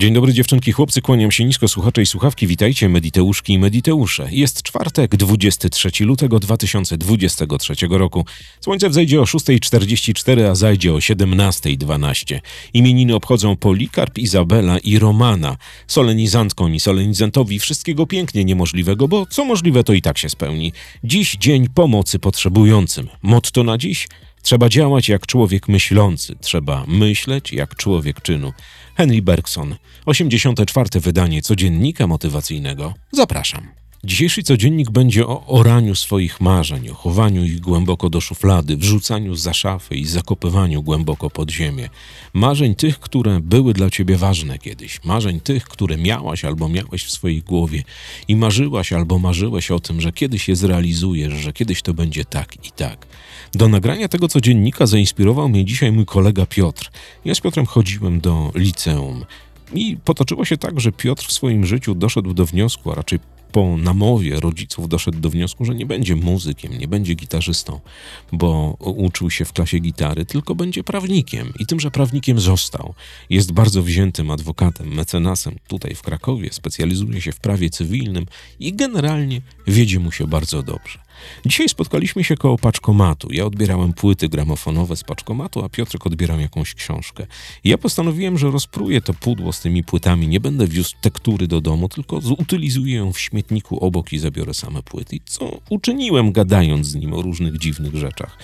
Dzień dobry dziewczynki, chłopcy, kłaniam się nisko, słuchacze i słuchawki, witajcie Mediteuszki i Mediteusze. Jest czwartek, 23 lutego 2023 roku. Słońce wzejdzie o 6.44, a zajdzie o 17.12. Imieniny obchodzą Polikarp, Izabela i Romana. Solenizantką i solenizantowi wszystkiego pięknie niemożliwego, bo co możliwe to i tak się spełni. Dziś dzień pomocy potrzebującym. Motto na dziś? Trzeba działać jak człowiek myślący, trzeba myśleć jak człowiek czynu. Henry Bergson, 84. wydanie codziennika motywacyjnego. Zapraszam. Dzisiejszy codziennik będzie o oraniu swoich marzeń, o chowaniu ich głęboko do szuflady, wrzucaniu za szafy i zakopywaniu głęboko pod ziemię. Marzeń tych, które były dla ciebie ważne kiedyś, marzeń tych, które miałaś albo miałeś w swojej głowie i marzyłaś albo marzyłeś o tym, że kiedyś je zrealizujesz, że kiedyś to będzie tak i tak. Do nagrania tego codziennika zainspirował mnie dzisiaj mój kolega Piotr. Ja z Piotrem chodziłem do liceum. I potoczyło się tak, że Piotr w swoim życiu doszedł do wniosku, a raczej po namowie rodziców doszedł do wniosku, że nie będzie muzykiem, nie będzie gitarzystą, bo uczył się w klasie gitary, tylko będzie prawnikiem. I tymże prawnikiem został. Jest bardzo wziętym adwokatem, mecenasem tutaj w Krakowie, specjalizuje się w prawie cywilnym i generalnie wiedzie mu się bardzo dobrze. Dzisiaj spotkaliśmy się koło paczkomatu. Ja odbierałem płyty gramofonowe z paczkomatu, a Piotrek odbierał jakąś książkę. Ja postanowiłem, że rozpruję to pudło z tymi płytami. Nie będę wiózł tektury do domu, tylko zutylizuję ją w śmietniku obok i zabiorę same płyty. I co uczyniłem, gadając z nim o różnych dziwnych rzeczach.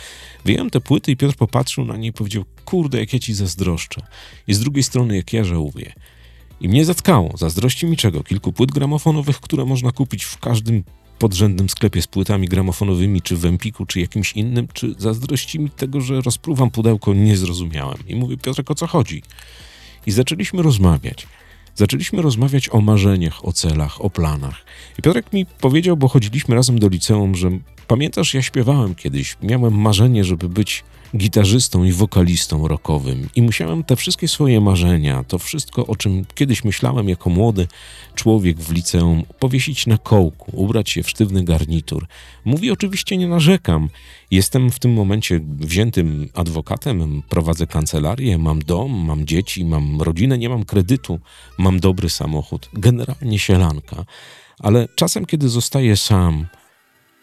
Wyjąłem te płyty i Piotr popatrzył na nie i powiedział: Kurde, jak ja ci zazdroszczę. I z drugiej strony, jak ja żałuję. I mnie zatkało. Zazdrości mi czego? Kilku płyt gramofonowych, które można kupić w każdym podrzędnym sklepie z płytami gramofonowymi, czy w Empiku, czy jakimś innym, czy zazdrości mi tego, że rozpruwam pudełko, nie zrozumiałem. I mówię, Piotrek, o co chodzi? I zaczęliśmy rozmawiać. Zaczęliśmy rozmawiać o marzeniach, o celach, o planach. I Piotrek mi powiedział, bo chodziliśmy razem do liceum, że pamiętasz, ja śpiewałem kiedyś, miałem marzenie, żeby być gitarzystą i wokalistą rockowym i musiałem te wszystkie swoje marzenia, to wszystko, o czym kiedyś myślałem jako młody człowiek w liceum, powiesić na kołku, ubrać się w sztywny garnitur. Mówi oczywiście nie narzekam. Jestem w tym momencie wziętym adwokatem, prowadzę kancelarię, mam dom, mam dzieci, mam rodzinę, nie mam kredytu, mam dobry samochód, generalnie sielanka. Ale czasem, kiedy zostaję sam,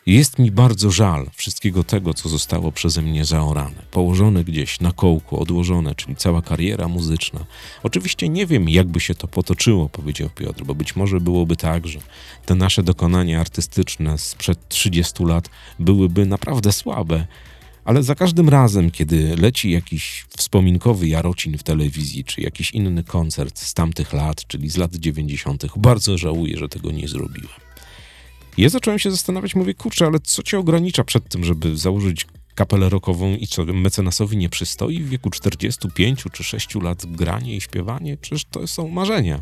jest mi bardzo żal wszystkiego tego, co zostało przeze mnie zaorane, położone gdzieś na kołku, odłożone, czyli cała kariera muzyczna. Oczywiście nie wiem, jakby się to potoczyło, powiedział Piotr, bo być może byłoby tak, że te nasze dokonania artystyczne sprzed 30 lat byłyby naprawdę słabe, ale za każdym razem, kiedy leci jakiś wspominkowy Jarocin w telewizji, czy jakiś inny koncert z tamtych lat, czyli z lat 90., bardzo żałuję, że tego nie zrobiłem. Ja zacząłem się zastanawiać, mówię, kurczę, ale co cię ogranicza przed tym, żeby założyć kapelę rockową i co, mecenasowi nie przystoi w wieku 45 czy 6 lat granie i śpiewanie? Przecież to są marzenia.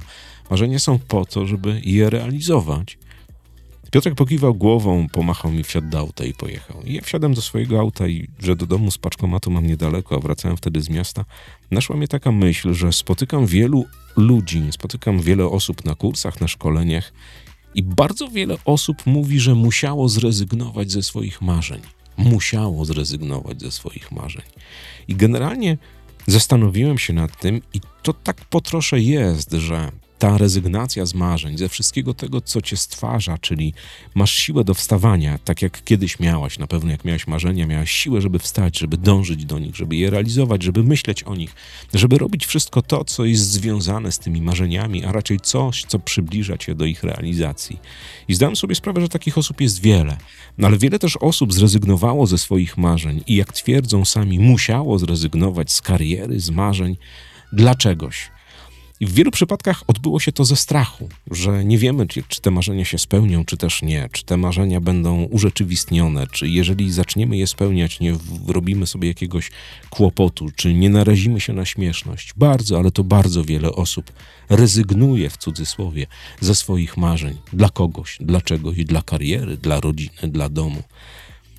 Marzenia są po to, żeby je realizować. Piotrek pokiwał głową, pomachał mi, wsiadł do auta i pojechał. I ja wsiadłem do swojego auta i że do domu z paczkomatu mam niedaleko, a wracałem wtedy z miasta, naszła mnie taka myśl, że spotykam wielu ludzi, spotykam wiele osób na kursach, na szkoleniach i bardzo wiele osób mówi, że musiało zrezygnować ze swoich marzeń. Musiało zrezygnować ze swoich marzeń. I generalnie zastanowiłem się nad tym, i to tak po trosze jest, że ta rezygnacja z marzeń, ze wszystkiego tego, co cię stwarza, czyli masz siłę do wstawania, tak jak kiedyś miałaś, na pewno jak miałaś marzenia, miałaś siłę, żeby wstać, żeby dążyć do nich, żeby je realizować, żeby myśleć o nich, żeby robić wszystko to, co jest związane z tymi marzeniami, a raczej coś, co przybliża cię do ich realizacji. I zdałem sobie sprawę, że takich osób jest wiele, no ale wiele też osób zrezygnowało ze swoich marzeń i jak twierdzą sami, musiało zrezygnować z kariery, z marzeń dla czegoś i w wielu przypadkach odbyło się to ze strachu, że nie wiemy, czy, te marzenia się spełnią, czy też nie, czy te marzenia będą urzeczywistnione, czy jeżeli zaczniemy je spełniać, nie robimy sobie jakiegoś kłopotu, czy nie narazimy się na śmieszność. Bardzo, ale to bardzo wiele osób rezygnuje w cudzysłowie ze swoich marzeń dla kogoś, dlaczego i dla kariery, dla rodziny, dla domu.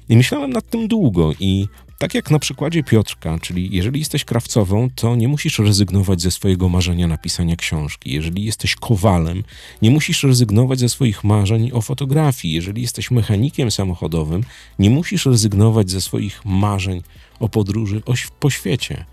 I myślałem nad tym długo i Tak jak na przykładzie Piotrka, czyli jeżeli jesteś krawcową, to nie musisz rezygnować ze swojego marzenia napisania książki. Jeżeli jesteś kowalem, nie musisz rezygnować ze swoich marzeń o fotografii. Jeżeli jesteś mechanikiem samochodowym, nie musisz rezygnować ze swoich marzeń o podróży po świecie.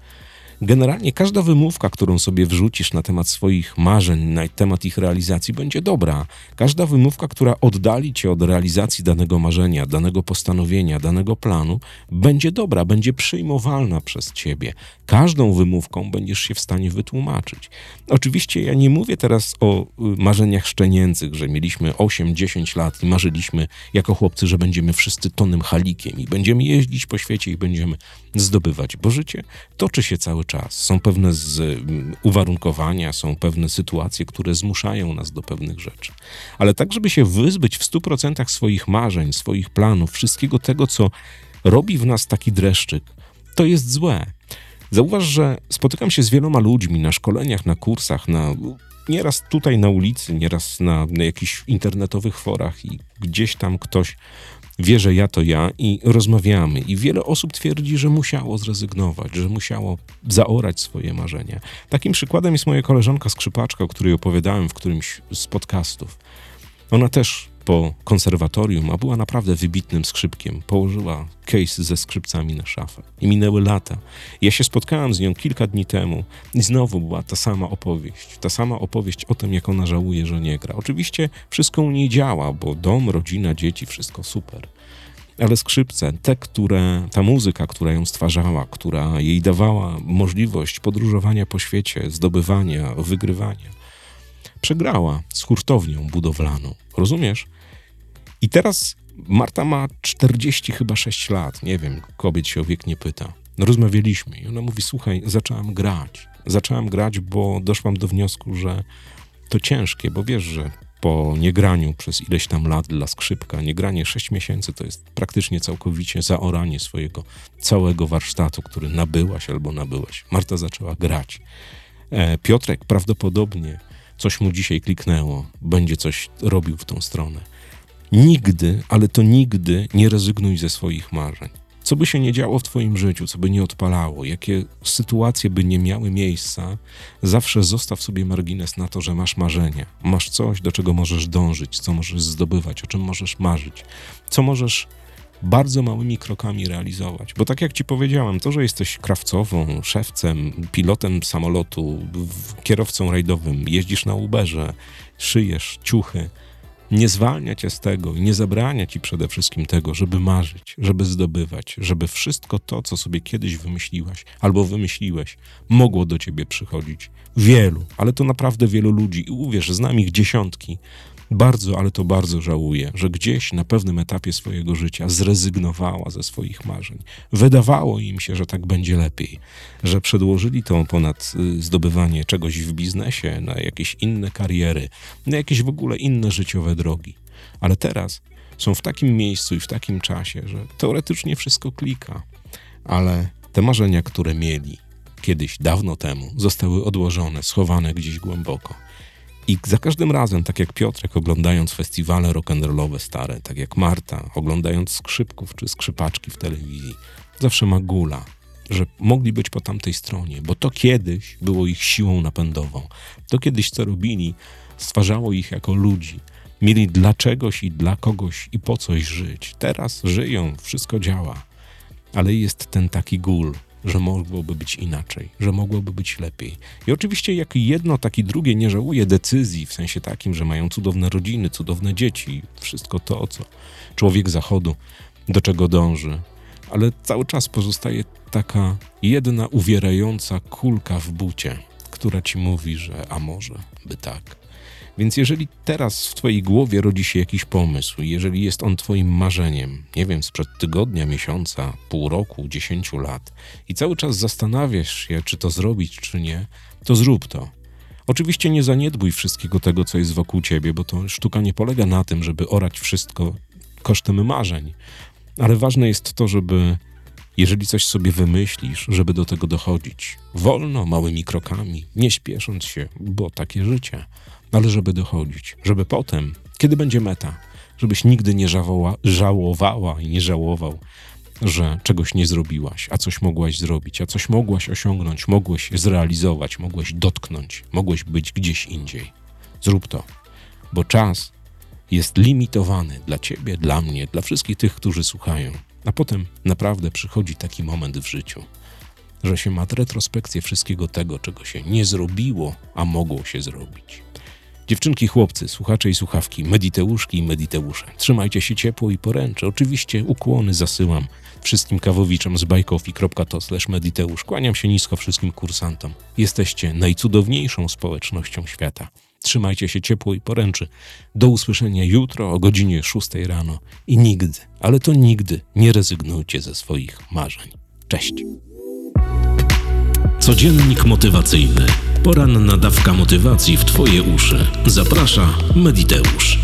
Generalnie każda wymówka, którą sobie wrzucisz na temat swoich marzeń, na temat ich realizacji, będzie dobra. Każda wymówka, która oddali cię od realizacji danego marzenia, danego postanowienia, danego planu, będzie dobra, będzie przyjmowalna przez ciebie. Każdą wymówką będziesz się w stanie wytłumaczyć. Oczywiście ja nie mówię teraz o y, marzeniach szczenięcych, że mieliśmy 8-10 lat i marzyliśmy jako chłopcy, że będziemy wszyscy tonym halikiem i będziemy jeździć po świecie i będziemy zdobywać, bo życie toczy się cały czas. Są pewne z, mm, uwarunkowania, są pewne sytuacje, które zmuszają nas do pewnych rzeczy. Ale tak, żeby się wyzbyć w 100% swoich marzeń, swoich planów, wszystkiego tego, co robi w nas taki dreszczyk, to jest złe. Zauważ, że spotykam się z wieloma ludźmi na szkoleniach, na kursach, na nieraz tutaj na ulicy, nieraz na, na jakichś internetowych forach i gdzieś tam ktoś wie, że ja to ja i rozmawiamy. I wiele osób twierdzi, że musiało zrezygnować, że musiało zaorać swoje marzenia. Takim przykładem jest moja koleżanka skrzypaczka, o której opowiadałem w którymś z podcastów. Ona też po konserwatorium, a była naprawdę wybitnym skrzypkiem, położyła case ze skrzypcami na szafę. I minęły lata. Ja się spotkałem z nią kilka dni temu i znowu była ta sama opowieść. Ta sama opowieść o tym, jak ona żałuje, że nie gra. Oczywiście wszystko u niej działa, bo dom, rodzina, dzieci, wszystko super. Ale skrzypce, te, które, ta muzyka, która ją stwarzała, która jej dawała możliwość podróżowania po świecie, zdobywania, wygrywania, przegrała z hurtownią budowlaną. Rozumiesz? I teraz Marta ma 40 chyba 6 lat, nie wiem, kobiet się o wiek nie pyta. No rozmawialiśmy i ona mówi, słuchaj, zaczęłam grać. Zaczęłam grać, bo doszłam do wniosku, że to ciężkie, bo wiesz, że po niegraniu przez ileś tam lat dla skrzypka, niegranie 6 miesięcy to jest praktycznie całkowicie zaoranie swojego całego warsztatu, który nabyłaś albo nabyłeś. Marta zaczęła grać. E, Piotrek prawdopodobnie coś mu dzisiaj kliknęło, będzie coś robił w tą stronę. Nigdy, ale to nigdy nie rezygnuj ze swoich marzeń. Co by się nie działo w Twoim życiu, co by nie odpalało, jakie sytuacje by nie miały miejsca, zawsze zostaw sobie margines na to, że masz marzenia. Masz coś, do czego możesz dążyć, co możesz zdobywać, o czym możesz marzyć, co możesz bardzo małymi krokami realizować. Bo tak jak Ci powiedziałem, to, że jesteś krawcową, szewcem, pilotem samolotu, kierowcą rajdowym, jeździsz na Uberze, szyjesz ciuchy, nie zwalnia cię z tego i nie zabrania ci przede wszystkim tego, żeby marzyć, żeby zdobywać, żeby wszystko to, co sobie kiedyś wymyśliłaś albo wymyśliłeś, mogło do ciebie przychodzić. Wielu, ale to naprawdę wielu ludzi i uwierz, znam ich dziesiątki, bardzo, ale to bardzo żałuję, że gdzieś na pewnym etapie swojego życia zrezygnowała ze swoich marzeń. Wydawało im się, że tak będzie lepiej, że przedłożyli to ponad y, zdobywanie czegoś w biznesie, na jakieś inne kariery, na jakieś w ogóle inne życiowe drogi. Ale teraz są w takim miejscu i w takim czasie, że teoretycznie wszystko klika, ale te marzenia, które mieli kiedyś, dawno temu, zostały odłożone, schowane gdzieś głęboko. I za każdym razem, tak jak Piotrek oglądając festiwale rock'n'rollowe stare, tak jak Marta oglądając skrzypków czy skrzypaczki w telewizji, zawsze ma gula, że mogli być po tamtej stronie, bo to kiedyś było ich siłą napędową. To kiedyś co robili, stwarzało ich jako ludzi. Mieli dla czegoś i dla kogoś i po coś żyć. Teraz żyją, wszystko działa, ale jest ten taki gól, że mogłoby być inaczej, że mogłoby być lepiej. I oczywiście, jak jedno, tak i drugie nie żałuje decyzji, w sensie takim, że mają cudowne rodziny, cudowne dzieci, wszystko to, co człowiek zachodu, do czego dąży. Ale cały czas pozostaje taka jedna uwierająca kulka w bucie, która ci mówi, że a może by tak. Więc jeżeli teraz w Twojej głowie rodzi się jakiś pomysł, jeżeli jest on Twoim marzeniem, nie wiem, sprzed tygodnia, miesiąca, pół roku, dziesięciu lat, i cały czas zastanawiasz się, czy to zrobić, czy nie, to zrób to. Oczywiście nie zaniedbuj wszystkiego tego, co jest wokół ciebie, bo to sztuka nie polega na tym, żeby orać wszystko kosztem marzeń, ale ważne jest to, żeby jeżeli coś sobie wymyślisz, żeby do tego dochodzić. Wolno, małymi krokami, nie śpiesząc się, bo takie życie ale żeby dochodzić, żeby potem, kiedy będzie meta, żebyś nigdy nie żałowa, żałowała i nie żałował że czegoś nie zrobiłaś, a coś mogłaś zrobić, a coś mogłaś osiągnąć, mogłeś zrealizować, mogłeś dotknąć, mogłeś być gdzieś indziej. Zrób to, bo czas jest limitowany dla ciebie, dla mnie, dla wszystkich tych, którzy słuchają. A potem naprawdę przychodzi taki moment w życiu, że się ma retrospekcję wszystkiego tego, czego się nie zrobiło, a mogło się zrobić. Dziewczynki, chłopcy, słuchacze i słuchawki, mediteuszki i mediteusze, trzymajcie się ciepło i poręcze. Oczywiście ukłony zasyłam wszystkim kawowiczom z bajkofi.to mediteusz. Kłaniam się nisko wszystkim kursantom. Jesteście najcudowniejszą społecznością świata. Trzymajcie się ciepło i poręczy. Do usłyszenia jutro o godzinie 6 rano i nigdy, ale to nigdy nie rezygnujcie ze swoich marzeń. Cześć! Codziennik motywacyjny. Poranna dawka motywacji w Twoje uszy. Zaprasza Mediteusz.